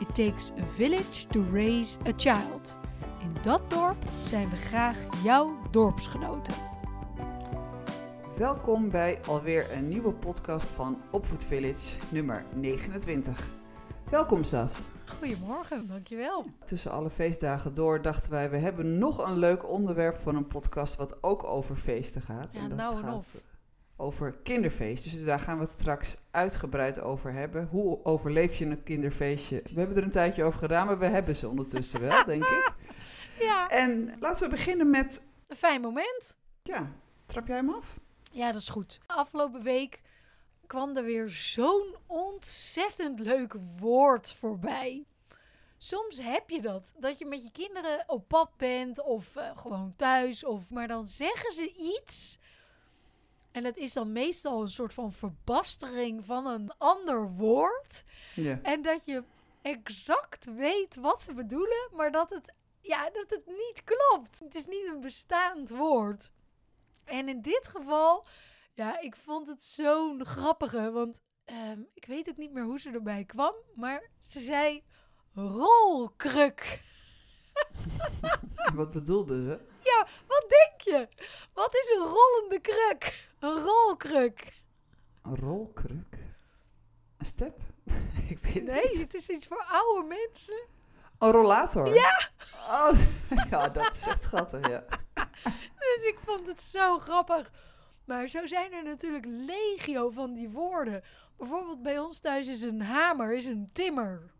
It takes a village to raise a child. In dat dorp zijn we graag jouw dorpsgenoten. Welkom bij alweer een nieuwe podcast van Opvoed Village, nummer 29. Welkom Sas. Goedemorgen, dankjewel. Tussen alle feestdagen door dachten wij, we hebben nog een leuk onderwerp voor een podcast wat ook over feesten gaat. Ja, en dat nou en gaat of. Over kinderfeest. Dus daar gaan we het straks uitgebreid over hebben. Hoe overleef je een kinderfeestje? We hebben er een tijdje over gedaan, maar we hebben ze ondertussen wel, denk ik. Ja, En laten we beginnen met, een fijn moment. ja, trap jij hem af? Ja, dat is goed. Afgelopen week kwam er weer zo'n ontzettend leuk woord voorbij. Soms heb je dat, dat je met je kinderen op pad bent of eh, gewoon thuis, of, maar dan zeggen ze iets. En het is dan meestal een soort van verbastering van een ander woord. Ja. En dat je exact weet wat ze bedoelen, maar dat het, ja, dat het niet klopt. Het is niet een bestaand woord. En in dit geval, ja, ik vond het zo'n grappige, want ehm, ik weet ook niet meer hoe ze erbij kwam, maar ze zei rolkruk. Wat bedoelde ze? Ja, wat denk je? Wat is een rollende kruk? Een rolkruk. Een rolkruk? Een step? ik weet het Nee, niet. het is iets voor oude mensen. Een rollator? Ja! Oh, ja, dat is echt schattig, ja. Dus ik vond het zo grappig. Maar zo zijn er natuurlijk legio van die woorden. Bijvoorbeeld bij ons thuis is een hamer is een timmer.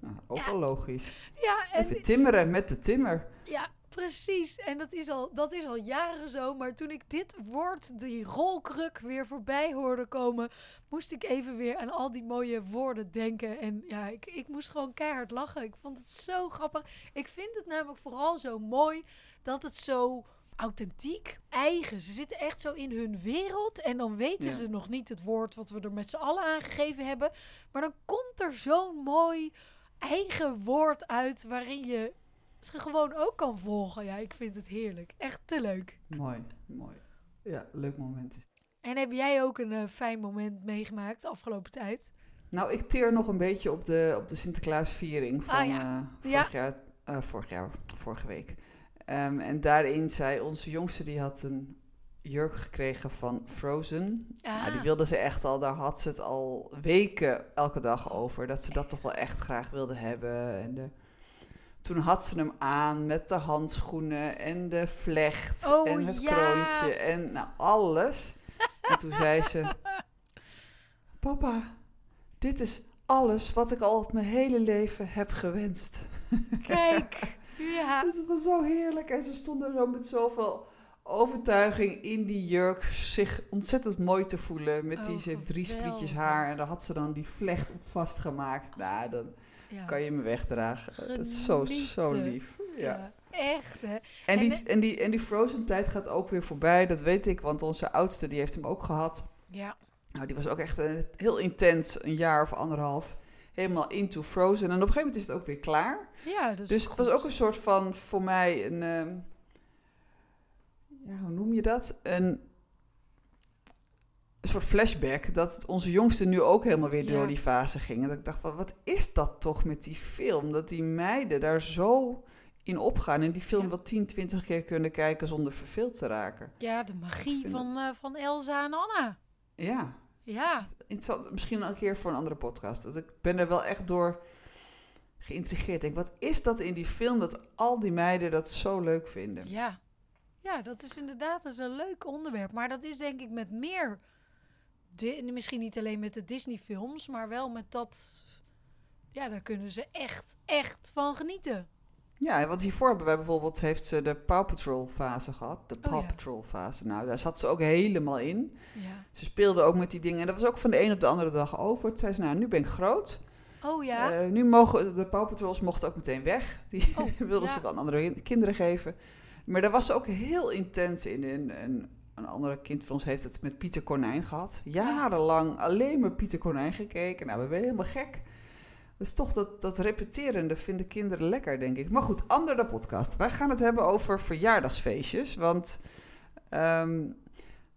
Nou, ook Ja. wel logisch. Ja, en Even timmeren met de timmer. ja, precies. En dat is, al, dat is al jaren zo. Maar toen ik dit woord, die rolkruk, weer voorbij hoorde komen, moest ik even weer aan al die mooie woorden denken. En ja, ik, ik moest gewoon keihard lachen. Ik vond het zo grappig. Ik vind het namelijk vooral zo mooi dat het zo authentiek, eigen. Ze zitten echt zo in hun wereld en dan weten Ja. ze nog niet het woord wat we er met z'n allen aangegeven hebben. Maar dan komt er zo'n mooi eigen woord uit waarin je ze gewoon ook kan volgen. Ja, ik vind het heerlijk. Echt te leuk. Mooi, mooi. Ja, leuk moment. En heb jij ook een eh, fijn moment meegemaakt de afgelopen tijd? Nou, ik teer nog een beetje op de, op de Sinterklaasviering van Ah, ja. eh, vorig, Ja. jaar, eh, vorig jaar, vorige week. Ehm, en daarin zei onze jongste, die had een jurk gekregen van Frozen. Ah. Nou, die wilde ze echt al, daar had ze het al weken elke dag over. Dat ze dat toch wel echt graag wilde hebben. En de, toen had ze hem aan met de handschoenen en de vlecht Oh, en het ja. kroontje en nou, alles. En toen zei ze, papa, dit is alles wat ik al mijn hele leven heb gewenst. Kijk. Ja. Dus het was zo heerlijk. En ze stonden zo met zoveel overtuiging in die jurk zich ontzettend mooi te voelen. Met die, Oh, ze heeft drie sprietjes haar en daar had ze dan die vlecht op vastgemaakt. Nou, dan ja. kan je me wegdragen. Dat is zo, zo lief. Ja. Echt hè. En, En die, de- en, die, en die Frozen tijd gaat ook weer voorbij, dat weet ik. Want onze oudste, die heeft hem ook gehad. Ja. Nou, die was ook echt eh, heel intens, een jaar of anderhalf. Helemaal into Frozen. En op een gegeven moment is het ook weer klaar. Ja, dus, Dus het was ook een soort van, voor mij, een... ehm, ja, hoe noem je dat? Een, een soort flashback. Dat onze jongsten nu ook helemaal weer door Ja. die fase gingen. Dat ik dacht, van, wat is dat toch met die film? Dat die meiden daar zo in opgaan. En die film Ja. wel 10, 20 keer kunnen kijken zonder verveeld te raken. Ja, de magie van, eh, van Elsa en Anna. Ja, Ja, interessant. Misschien een keer voor een andere podcast. Dat ik ben er wel echt door geïntrigeerd. Ik denk, wat is dat in die film dat al die meiden dat zo leuk vinden? ja. Ja, dat is inderdaad dat is een leuk onderwerp. Maar dat is denk ik met meer... Misschien niet alleen met de Disney-films, maar wel met dat... Ja, daar kunnen ze echt, echt van genieten. Ja, want hiervoor hebben wij bijvoorbeeld, heeft ze de Paw Patrol fase gehad. De Paw Oh ja. Patrol fase. Nou, daar zat ze ook helemaal in. Ja. Ze speelde ook met die dingen. En dat was ook van de een op de andere dag over. Toen zei ze, nou, nu ben ik groot. Oh ja? Eh, nu mogen de Paw Patrols mochten ook meteen weg. Die Oh, wilden ja. ze aan andere kinderen geven. Maar daar was ze ook heel intens in. En, en een andere kind van ons heeft het met Pieter Konijn gehad. Jarenlang alleen maar Pieter Konijn gekeken. Nou, we werden helemaal gek. Dus toch dat, dat repeterende vinden kinderen lekker, denk ik. Maar goed, ander de podcast. Wij gaan het hebben over verjaardagsfeestjes. Want ehm,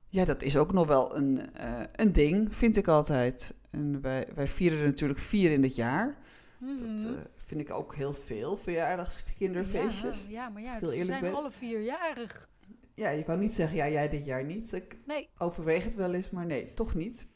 ja, dat is ook nog wel een, eh, een ding, vind ik altijd. En wij, wij vieren er natuurlijk vier in het jaar. Dat Mhm. eh, vind ik ook heel veel, verjaardagskinderfeestjes. Ja, ja, maar ja, ze zijn ben. alle vierjarig. Ja, je kan niet zeggen, ja, jij dit jaar niet. Ik Nee, overweeg het wel eens, maar nee, toch niet.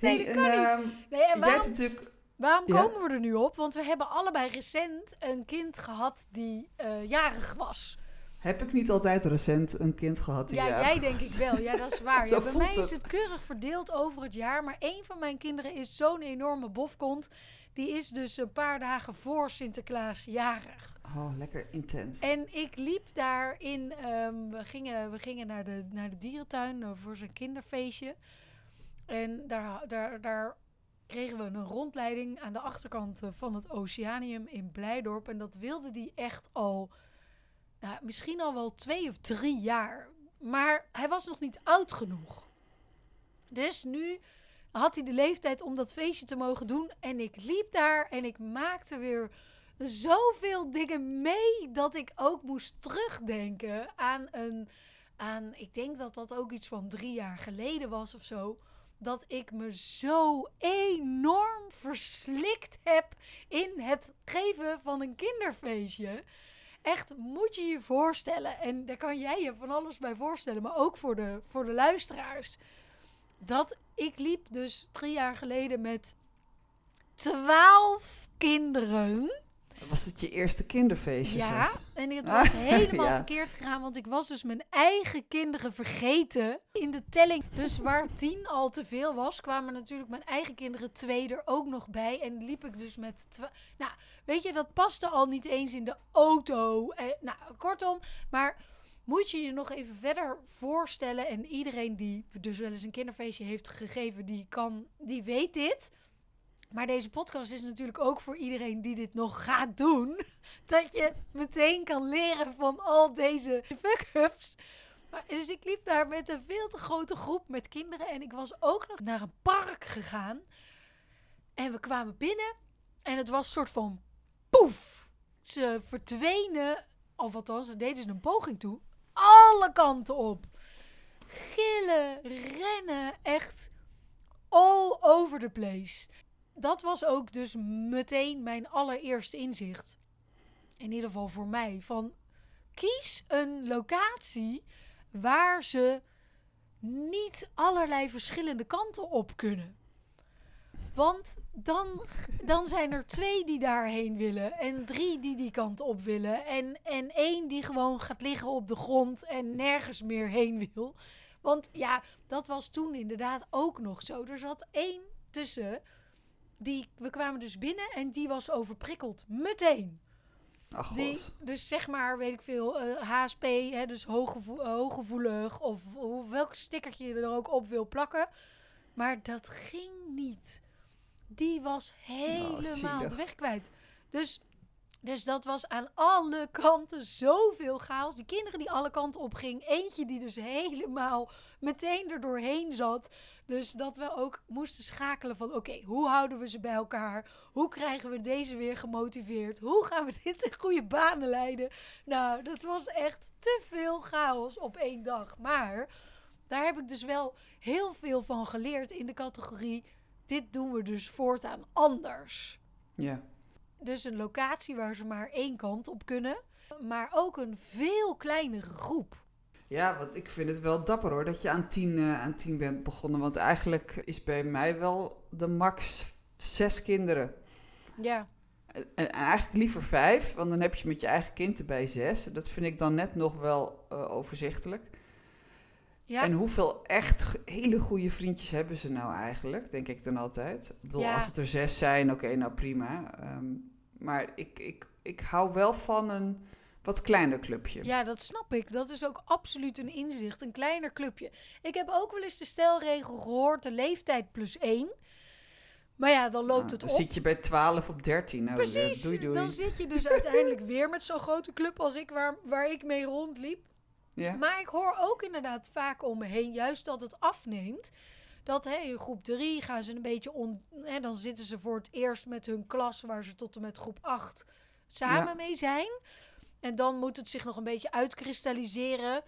Nee, Hey, dat en, kan niet. ehm, nee en jij hebt waarom, natuurlijk... waarom Ja? komen we er nu op? Want we hebben allebei recent een kind gehad die eh, jarig was. Heb ik niet altijd recent een kind gehad die ja, jij denk ik wel. Ja, dat is waar. Ja, bij mij is het. het keurig verdeeld over het jaar. Maar één van mijn kinderen is zo'n enorme bofkont. Die is dus een paar dagen voor Sinterklaas jarig. Oh, lekker intens. En ik liep daarin. ehm we gingen, we gingen naar, de, naar de dierentuin eh, voor zijn kinderfeestje. En daar, daar, daar kregen we een rondleiding aan de achterkant eh, van het Oceanium in Blijdorp. En dat wilde die echt al, nou, misschien al wel twee of drie jaar. Maar hij was nog niet oud genoeg. Dus nu had hij de leeftijd om dat feestje te mogen doen. En ik liep daar en ik maakte weer zoveel dingen mee dat ik ook moest terugdenken aan een. Aan, ik denk dat dat ook iets van drie jaar geleden was of zo. Dat ik me zo enorm verslikt heb in het geven van een kinderfeestje. Echt, moet je je voorstellen. En daar kan jij je van alles bij voorstellen. Maar ook voor de, voor de luisteraars. Dat ik liep dus drie jaar geleden met twaalf kinderen. Was het je eerste kinderfeestje? Ja, en het was helemaal Ja. verkeerd gegaan, want ik was dus mijn eigen kinderen vergeten in de telling. Dus waar tien al te veel was, kwamen natuurlijk mijn eigen kinderen twee er ook nog bij. En liep ik dus met... Nou, weet je, dat paste al niet eens in de auto. Eh, nou, kortom, maar moet je je nog even verder voorstellen. En iedereen die dus wel eens een kinderfeestje heeft gegeven, die, kan, die weet dit. Maar deze podcast is natuurlijk ook voor iedereen die dit nog gaat doen. Dat je meteen kan leren van al deze fuck-ups. Dus ik liep daar met een veel te grote groep met kinderen. En ik was ook nog naar een park gegaan. En we kwamen binnen. En het was een soort van poef. Ze verdwenen, of althans, ze deden ze een poging toe. Alle kanten op. Gillen, rennen, echt all over the place dat was ook dus meteen mijn allereerste inzicht. In ieder geval voor mij. Van kies een locatie waar ze niet allerlei verschillende kanten op kunnen. Want dan, dan zijn er twee die daarheen willen. En drie die die kant op willen. En, en één die gewoon gaat liggen op de grond en nergens meer heen wil. Want ja, dat was toen inderdaad ook nog zo. Er zat één tussen die, we kwamen dus binnen en die was overprikkeld. Meteen. Ach, Die, god. dus zeg maar, weet ik veel, eh, HSP, hè, dus hooggevo- hooggevoelig. Of, of welk stickertje je er ook op wil plakken. Maar dat ging niet. Die was helemaal zielig. de weg kwijt. Dus, dus dat was aan alle kanten zoveel chaos. Die kinderen die alle kanten op ging. Eentje die dus helemaal meteen er doorheen zat. Dus dat we ook moesten schakelen van... oké, hoe houden we ze bij elkaar? Hoe krijgen we deze weer gemotiveerd? Hoe gaan we dit in goede banen leiden? Nou, dat was echt te veel chaos op één dag. Maar daar heb ik dus wel heel veel van geleerd in de categorie... dit doen we dus voortaan anders. Ja. Dus een locatie waar ze maar één kant op kunnen... maar ook een veel kleinere groep. Ja, want ik vind het wel dapper hoor, dat je aan tien, eh, aan tien bent begonnen. Want eigenlijk is bij mij wel de max zes kinderen. Ja, En, en eigenlijk liever vijf, want dan heb je met je eigen kind erbij zes. Dat vind ik dan net nog wel eh, overzichtelijk. Ja. En hoeveel echt hele goede vriendjes hebben ze nou eigenlijk, denk ik dan altijd. Ik bedoel, Ja. als het er zes zijn, oké, nou prima. Ehm, maar ik, ik, ik hou wel van een wat kleiner clubje. Ja, dat snap ik. Dat is ook absoluut een inzicht. Een kleiner clubje. Ik heb ook wel eens de stelregel gehoord: de leeftijd plus één. Maar ja, dan loopt Nou, het dan op. zit je bij 12 op 13. Nou, Precies, doei doei. dan zit je dus uiteindelijk weer met zo'n grote club als ik, waar, waar ik mee rondliep. Ja? Maar ik hoor ook inderdaad vaak om me heen, juist dat het afneemt. Dat hè, in groep 3 gaan ze een beetje on. Hè, dan zitten ze voor het eerst met hun klas, waar ze tot en met groep 8 samen Ja. mee zijn. En dan moet het zich nog een beetje uitkristalliseren.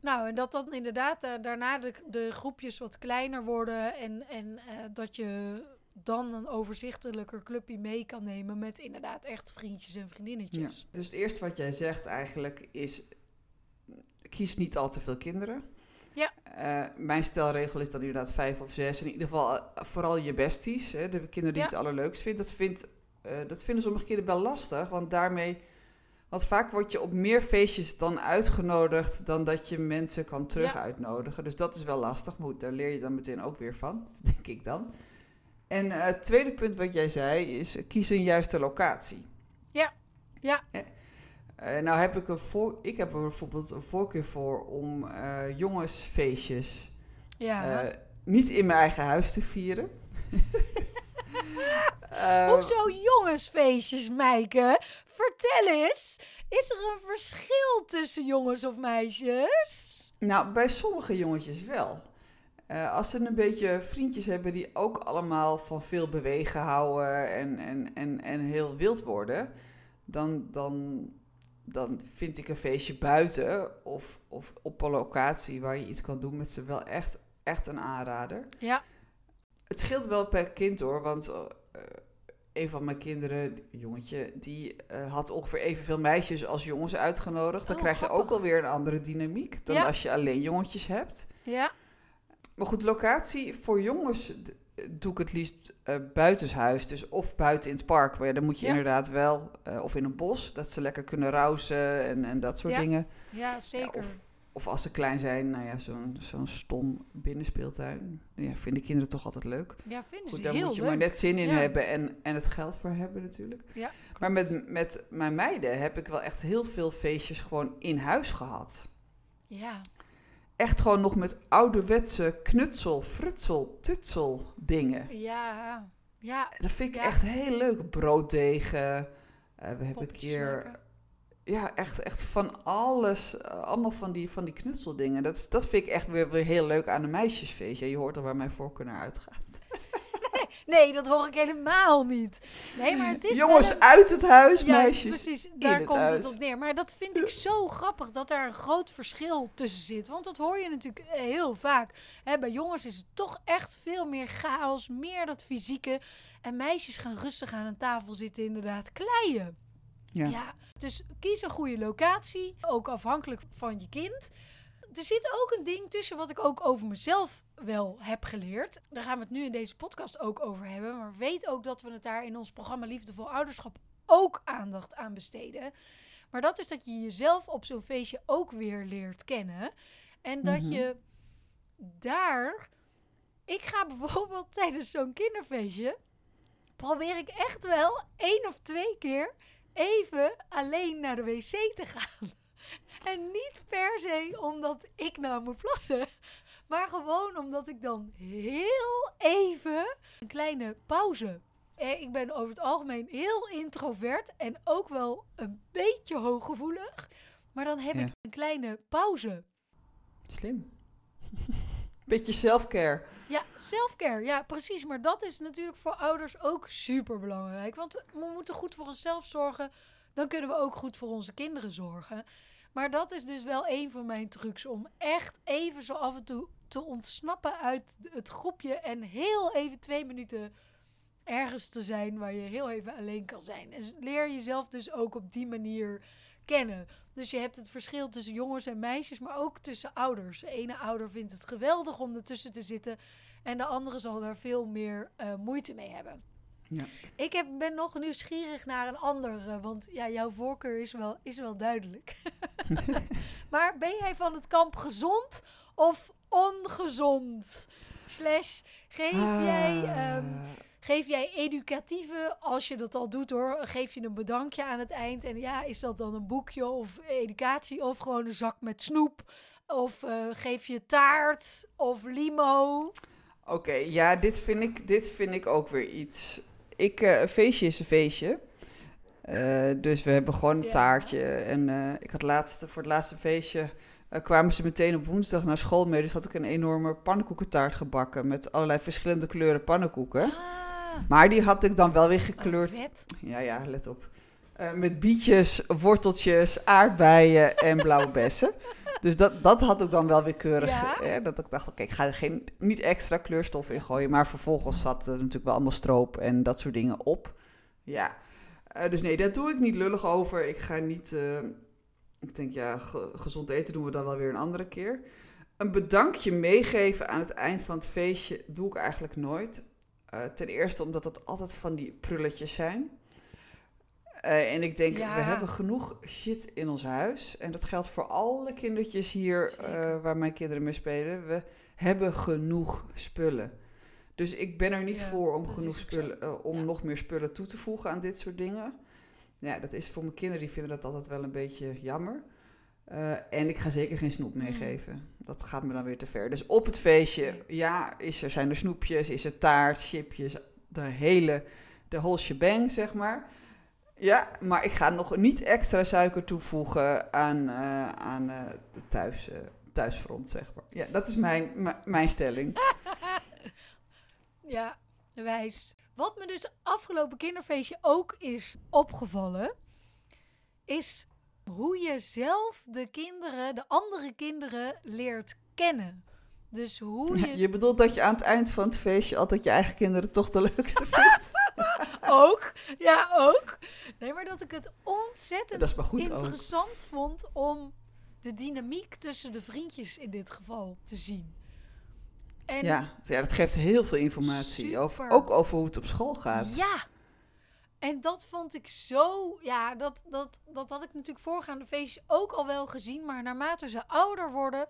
Nou, en dat dan inderdaad eh, daarna de, de groepjes wat kleiner worden. En, en eh, dat je dan een overzichtelijker clubje mee kan nemen met inderdaad echt vriendjes en Ja. vriendinnetjes. Dus het eerste wat jij zegt eigenlijk is... kies niet al te veel kinderen. Ja. Eh, mijn stelregel is dan inderdaad vijf of zes. In ieder geval eh, vooral je besties. Hè, de kinderen die Ja. het allerleukst vindt. Dat, vindt eh, dat vinden sommige kinderen wel lastig. Want daarmee... Want vaak word je op meer feestjes dan uitgenodigd... dan dat je mensen kan terug Ja. uitnodigen. Dus dat is wel lastig. Moet, daar leer je dan meteen ook weer van, denk ik dan. En het tweede punt wat jij zei is... kies een juiste locatie. Ja. Ja. Eh, nou heb ik, een voor, ik heb er bijvoorbeeld een voorkeur voor om eh, jongensfeestjes Ja. eh, niet in mijn eigen huis te vieren. Hoezo jongensfeestjes, Meike? Vertel eens. Is er een verschil tussen jongens of meisjes? Nou, bij sommige jongetjes wel. Als ze een beetje vriendjes hebben die ook allemaal van veel bewegen houden en, en, en, en heel wild worden, dan, dan, dan vind ik een feestje buiten of, of op een locatie waar je iets kan doen met ze wel echt, echt een aanrader. Ja. Het scheelt wel per kind hoor, want eh, een van mijn kinderen, jongetje, die eh, had ongeveer evenveel meisjes als jongens uitgenodigd. Dan Oh, krijg je ook alweer een andere dynamiek dan Ja. als je alleen jongetjes hebt. Ja. Maar goed, locatie voor jongens doe ik het liefst eh buitenshuis. Dus of buiten in het park, maar ja, dan moet je Ja. inderdaad wel, eh, of in een bos, dat ze lekker kunnen rousen en, en dat soort Ja. dingen. Ja, zeker. of- Of als ze klein zijn, nou ja, zo'n zo'n stom binnenspeeltuin. Ja, vinden kinderen toch altijd leuk. Ja, vinden Goed, ze daar heel moet je leuk. maar net zin in hebben en, en het geld voor hebben natuurlijk. Ja, Maar met, met mijn meiden heb ik wel echt heel veel feestjes gewoon in huis gehad. Ja. Echt gewoon nog met ouderwetse knutsel, frutsel, tutsel dingen. Ja. Ja. Dat vind ik Ja. echt heel leuk. Brooddegen. eh, we hebben een keer... Ja, echt, echt van alles. eh, allemaal van die, van die knutseldingen. Dat, dat vind ik echt weer, weer heel leuk aan een meisjesfeest. Ja, je hoort al waar mijn voorkeur naar uitgaat. Nee, dat hoor ik helemaal niet. Nee, maar het is Jongens een- uit het huis, Ja, meisjes precies. Daar het komt huis. het op neer. Maar dat vind ik zo grappig dat daar een groot verschil tussen zit. Want dat hoor je natuurlijk eh, heel vaak. Hè, bij jongens is het toch echt veel meer chaos, meer dat fysieke. En meisjes gaan rustig aan een tafel zitten, inderdaad, kleien. Ja. Ja, dus kies een goede locatie, ook afhankelijk van je kind. Er zit ook een ding tussen wat ik ook over mezelf wel heb geleerd. Daar gaan we het nu in deze podcast ook over hebben. Maar weet ook dat we het daar in ons programma Liefdevol Ouderschap ook aandacht aan besteden. Maar dat is dat je jezelf op zo'n feestje ook weer leert kennen. En dat Mhm. je daar... Ik ga bijvoorbeeld tijdens zo'n kinderfeestje... probeer ik echt wel één of twee keer even alleen naar de wc te gaan. En niet per se omdat ik nou moet plassen. Maar gewoon omdat ik dan heel even een kleine pauze. Eh, Ik ben over het algemeen heel introvert en ook wel een beetje hooggevoelig. Maar dan heb Ja. ik een kleine pauze. Slim. Beetje self-care. Ja, selfcare. Ja, precies. Maar dat is natuurlijk voor ouders ook super belangrijk. Want we moeten goed voor onszelf zorgen. Dan kunnen we ook goed voor onze kinderen zorgen. Maar dat is dus wel een van mijn trucs. Om echt even zo af en toe te ontsnappen uit het groepje. En heel even twee minuten ergens te zijn waar je heel even alleen kan zijn. En leer jezelf dus ook op die manier kennen. Dus je hebt het verschil tussen jongens en meisjes, maar ook tussen ouders. De ene ouder vindt het geweldig om ertussen te zitten. En de andere zal daar veel meer eh, moeite mee hebben. Ja. Ik heb, ben nog nieuwsgierig naar een ander, eh, want ja, jouw voorkeur is wel, is wel duidelijk. maar ben jij van het kamp gezond of ongezond? Slash, geef jij... ehm, Ah, Geef jij educatieve, als je dat al doet hoor, geef je een bedankje aan het eind. En ja, is dat dan een boekje of educatie of gewoon een zak met snoep? Of eh, geef je taart of limo? Oké, ja, dit vind, ik, dit vind ik ook weer iets. Ik, eh, een feestje is een feestje. Eh, dus we hebben gewoon een taartje. En eh, ik had laatst, voor het laatste feestje kwamen ze meteen op woensdag naar school mee. Dus had ik een enorme pannenkoekentaart gebakken met allerlei verschillende kleuren pannenkoeken. Ah, Maar die had ik dan wel weer oh, gekleurd. vet. Ja, ja, let op. Met bietjes, worteltjes, aardbeien en blauwe bessen. Dus dat, dat had ik dan wel weer keurig. Ja? eh, dat ik dacht, oké, ik ga er geen, niet extra kleurstof in gooien. Maar vervolgens zat er natuurlijk wel allemaal stroop en dat soort dingen op. Ja, Eh, dus nee, daar doe ik niet lullig over. Ik ga niet... eh, ik denk, ja, ge- gezond eten doen we dan wel weer een andere keer. Een bedankje meegeven aan het eind van het feestje doe ik eigenlijk nooit. Ten eerste omdat het altijd van die prulletjes zijn. Eh, en ik denk, Ja. we hebben genoeg shit in ons huis. En dat geldt voor alle kindertjes hier eh, waar mijn kinderen mee spelen. We hebben genoeg spullen. Dus ik ben er niet Ja, voor om genoeg spullen, eh, om Ja. nog meer spullen toe te voegen aan dit soort dingen. Ja, dat is voor mijn kinderen, die vinden dat altijd wel een beetje jammer. En ik ga zeker geen snoep Mm. meegeven. Dat gaat me dan weer te ver. Dus op het feestje, ja, is er, zijn er snoepjes, is er taart, chipjes, de hele, de whole shebang, zeg maar. Ja, maar ik ga nog niet extra suiker toevoegen aan, eh, aan eh, de thuis, eh, thuisfront, zeg maar. Ja, dat is mijn, mijn stelling. Ja, wijs. Wat me dus afgelopen kinderfeestje ook is opgevallen, is hoe je zelf de kinderen, de andere kinderen, leert kennen. Dus hoe je Je bedoelt dat je aan het eind van het feestje altijd je eigen kinderen toch de leukste vindt? ook, ja ook. Nee, maar dat ik het ontzettend ook. interessant vond om de dynamiek tussen de vriendjes in dit geval te zien. En Ja, ja, dat geeft heel veel informatie. Over, ook over hoe het op school gaat. Ja. En dat vond ik zo. Ja, dat, dat, dat had ik natuurlijk voorgaande feestjes ook al wel gezien. Maar naarmate ze ouder worden,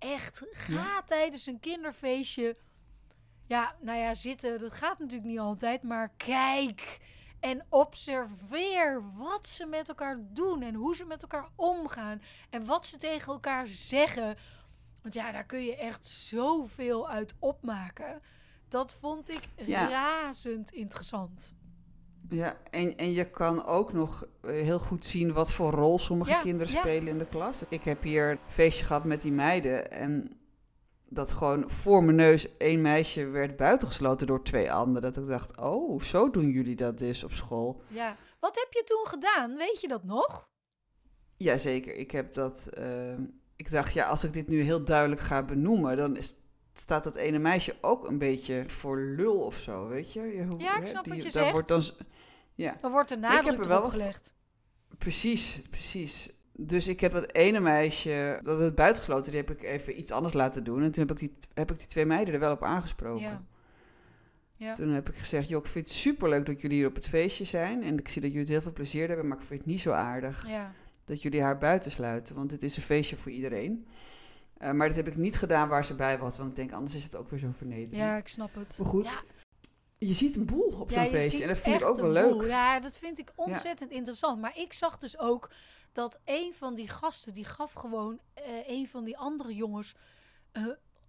echt ga tijdens een kinderfeestje. Ja, nou ja, zitten, dat gaat natuurlijk niet altijd. Maar kijk en observeer wat ze met elkaar doen. En hoe ze met elkaar omgaan. En wat ze tegen elkaar zeggen. Want ja, daar kun je echt zoveel uit opmaken. Dat vond ik Ja. razend interessant. Ja, en, en je kan ook nog eh, heel goed zien wat voor rol sommige Ja, kinderen ja. spelen in de klas. Ik heb hier een feestje gehad met die meiden en dat gewoon voor mijn neus één meisje werd buitengesloten door twee anderen. Dat ik dacht, oh, zo doen jullie dat dus op school. Ja. Wat heb je toen gedaan? Weet je dat nog? Jazeker, ik heb dat. eh, ik dacht, ja, als ik dit nu heel duidelijk ga benoemen, dan is, staat dat ene meisje ook een beetje voor lul of zo, weet je? Je- hoe- Ja, ik hè, snap wat je zegt. Wordt dan, ja, Dan wordt de heb nadruk er wel wat gelegd. precies, precies. Dus ik heb dat ene meisje, dat werd buitengesloten, die heb ik even iets anders laten doen. En toen heb ik die, heb ik die twee meiden er wel op aangesproken. Ja. Ja. Toen heb ik gezegd, joh, ik vind het superleuk dat jullie hier op het feestje zijn. En ik zie dat jullie het heel veel plezier hebben, maar ik vind het niet zo aardig Ja. dat jullie haar buitensluiten, want het is een feestje voor iedereen. Eh, maar dat heb ik niet gedaan waar ze bij was, want ik denk anders is het ook weer zo vernederend. ja, ik snap het. Maar goed, Ja. Je ziet een boel op zo'n je feestje en dat vind ik ook wel leuk. boel. Ja, dat vind ik ontzettend interessant. Maar ik zag dus ook dat een van die gasten, die gaf gewoon eh, een van die andere jongens eh,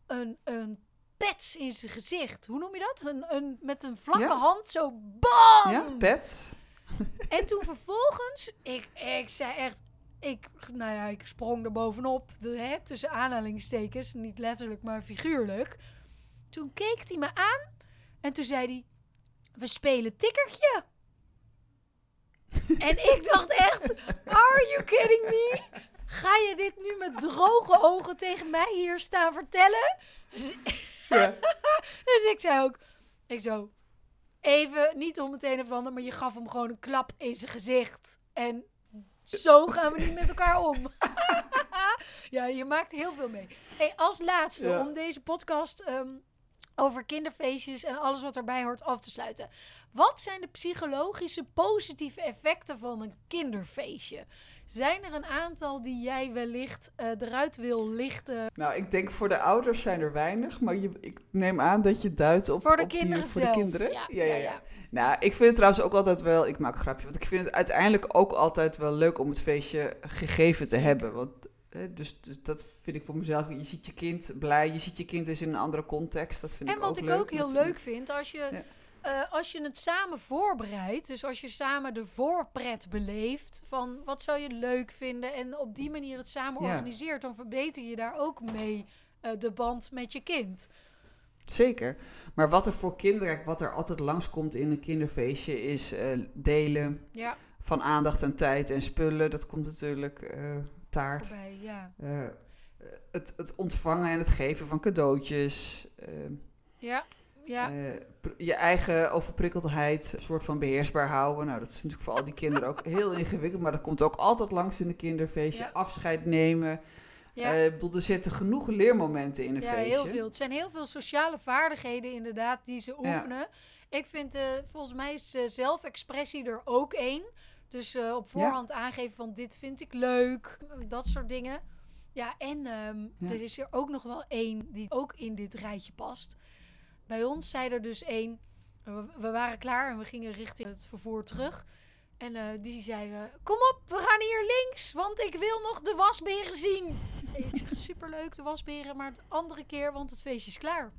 een, een pets in zijn gezicht. Hoe noem je dat? Een, een, met een vlakke Ja. hand zo BAM! Ja, pets. En toen vervolgens, ik, ik zei echt, ik, nou ja, ik sprong er bovenop, de, hè, tussen aanhalingstekens, niet letterlijk, maar figuurlijk. Toen keek hij me aan en toen zei hij, we spelen tikkertje. en ik dacht echt, are you kidding me? Ga je dit nu met droge ogen tegen mij hier staan vertellen? Dus, Ja. dus ik zei ook, ik zo, even, niet om het een of ander, maar je gaf hem gewoon een klap in zijn gezicht. En zo gaan we niet met elkaar om. ja, je maakt heel veel mee. Hey, als laatste, Ja. om deze podcast ehm, over kinderfeestjes en alles wat erbij hoort af te sluiten. Wat zijn de psychologische positieve effecten van een kinderfeestje? Zijn er een aantal die jij wellicht eh, eruit wil lichten? Nou, ik denk voor de ouders zijn er weinig, maar je, ik neem aan dat je duidt op, Voor de op die- kinderen voor zelf. de kinderen. Ja, ja, ja, ja, ja. Nou, ik vind het trouwens ook altijd wel, ik maak een grapje, want ik vind het uiteindelijk ook altijd wel leuk om het feestje gegeven te hebben. Want dus, dat vind ik voor mezelf. Je ziet je kind blij, je ziet je kind eens in een andere context. Dat vind En ik wat ook ik leuk. ook heel leuk vind, als je, Ja. eh, als je het samen voorbereidt, dus als je samen de voorpret beleeft van wat zou je leuk vinden en op die manier het samen Ja. organiseert, dan verbeter je daar ook mee eh, de band met je kind. Zeker. Maar wat er voor kinderen, wat er altijd langskomt in een kinderfeestje, is eh, delen Ja, van aandacht en tijd en spullen. Dat komt natuurlijk eh, taart. voorbij, ja. Eh, het, het ontvangen en het geven van cadeautjes. eh, Ja, ja. eh, je eigen overprikkeldheid een soort van beheersbaar houden. Nou, dat is natuurlijk voor al die kinderen ook heel ingewikkeld. Maar dat komt ook altijd langs in een kinderfeestje. Ja. Afscheid nemen. ja. Eh, ik bedoel, er zitten genoeg leermomenten in een Ja, feestje. heel veel. Het zijn heel veel sociale vaardigheden inderdaad die ze Ja. oefenen. Ik vind, eh, volgens mij is eh, zelfexpressie er ook één. Dus eh, op voorhand aangeven van dit vind ik leuk. Dat soort dingen. Ja, en ehm, Ja. er is er ook nog wel één die ook in dit rijtje past. Bij ons zei er dus één... We, we waren klaar en we gingen richting het vervoer terug. En eh, die zei, eh, kom op, we gaan hier links, want ik wil nog de wasberen zien. En ik zeg, superleuk de wasberen, maar de andere keer, want het feestje is klaar.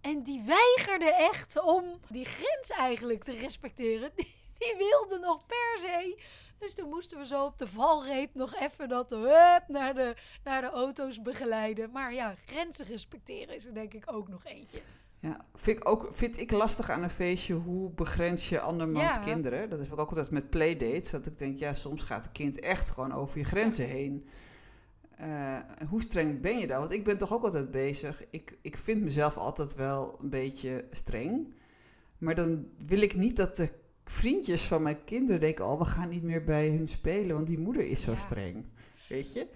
En die weigerde echt om die grens eigenlijk te respecteren. Die, wilde nog per se. Dus toen moesten we zo op de valreep nog even dat hup, naar, de, naar de auto's begeleiden. Maar ja, grenzen respecteren is er denk ik ook nog eentje. Ja, vind ik, ook, vind ik lastig aan een feestje, hoe begrens je andermans Ja. kinderen? Dat heb ik ook altijd met playdates, dat ik denk, ja, soms gaat het kind echt gewoon over je grenzen heen. Eh, hoe streng ben je dan? Want ik ben toch ook altijd bezig. Ik, ik vind mezelf altijd wel een beetje streng. Maar dan wil ik niet dat de vriendjes van mijn kinderen denken... oh, we gaan niet meer bij hun spelen, want die moeder is zo Ja. streng. Weet je?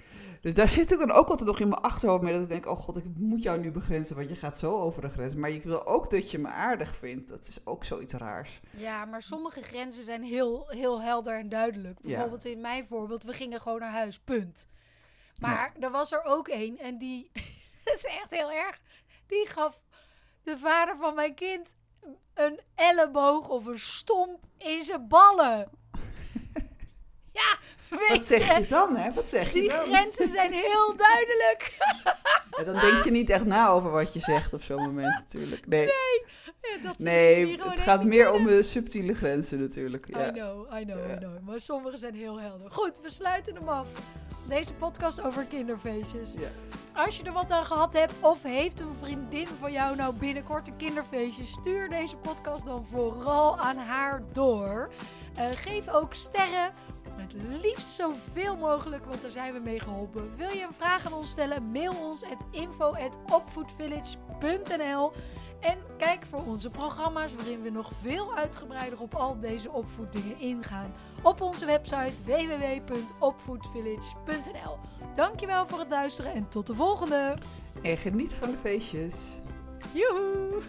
Dus daar zit ik dan ook altijd nog in mijn achterhoofd mee... dat ik denk, oh god, ik moet jou nu begrenzen... want je gaat zo over de grens. Maar ik wil ook dat je me aardig vindt. Dat is ook zoiets raars. Ja, maar sommige grenzen zijn heel, heel helder en duidelijk. Ja. Bijvoorbeeld in mijn voorbeeld, we gingen gewoon naar huis, punt. Maar er was er ook één en die, dat is echt heel erg, die gaf de vader van mijn kind een elleboog of een stomp in zijn ballen. Ja, weet Wat zeg je, je dan, hè? Wat zeg je die dan? grenzen zijn heel duidelijk. Ja, dan denk je niet echt na over wat je zegt op zo'n moment natuurlijk. Nee, Ja, dat nee het gaat meer om de subtiele grenzen natuurlijk. I Ja. know, I know. I know. Maar sommige zijn heel helder. Goed, we sluiten hem af. Deze podcast over kinderfeestjes. Ja. Als je er wat aan gehad hebt of heeft een vriendin van jou nou binnenkort een kinderfeestje, stuur deze podcast dan vooral aan haar door. Eh, geef ook sterren. Het liefst zoveel mogelijk, want daar zijn we mee geholpen. Wil je een vraag aan ons stellen? Mail ons at info@opvoedvillage.nl en kijk voor onze programma's waarin we nog veel uitgebreider op al deze opvoeddingen ingaan. Op onze website www.opvoedvillage.nl. Dankjewel voor het luisteren en tot de volgende. En geniet van de feestjes. Joehoe!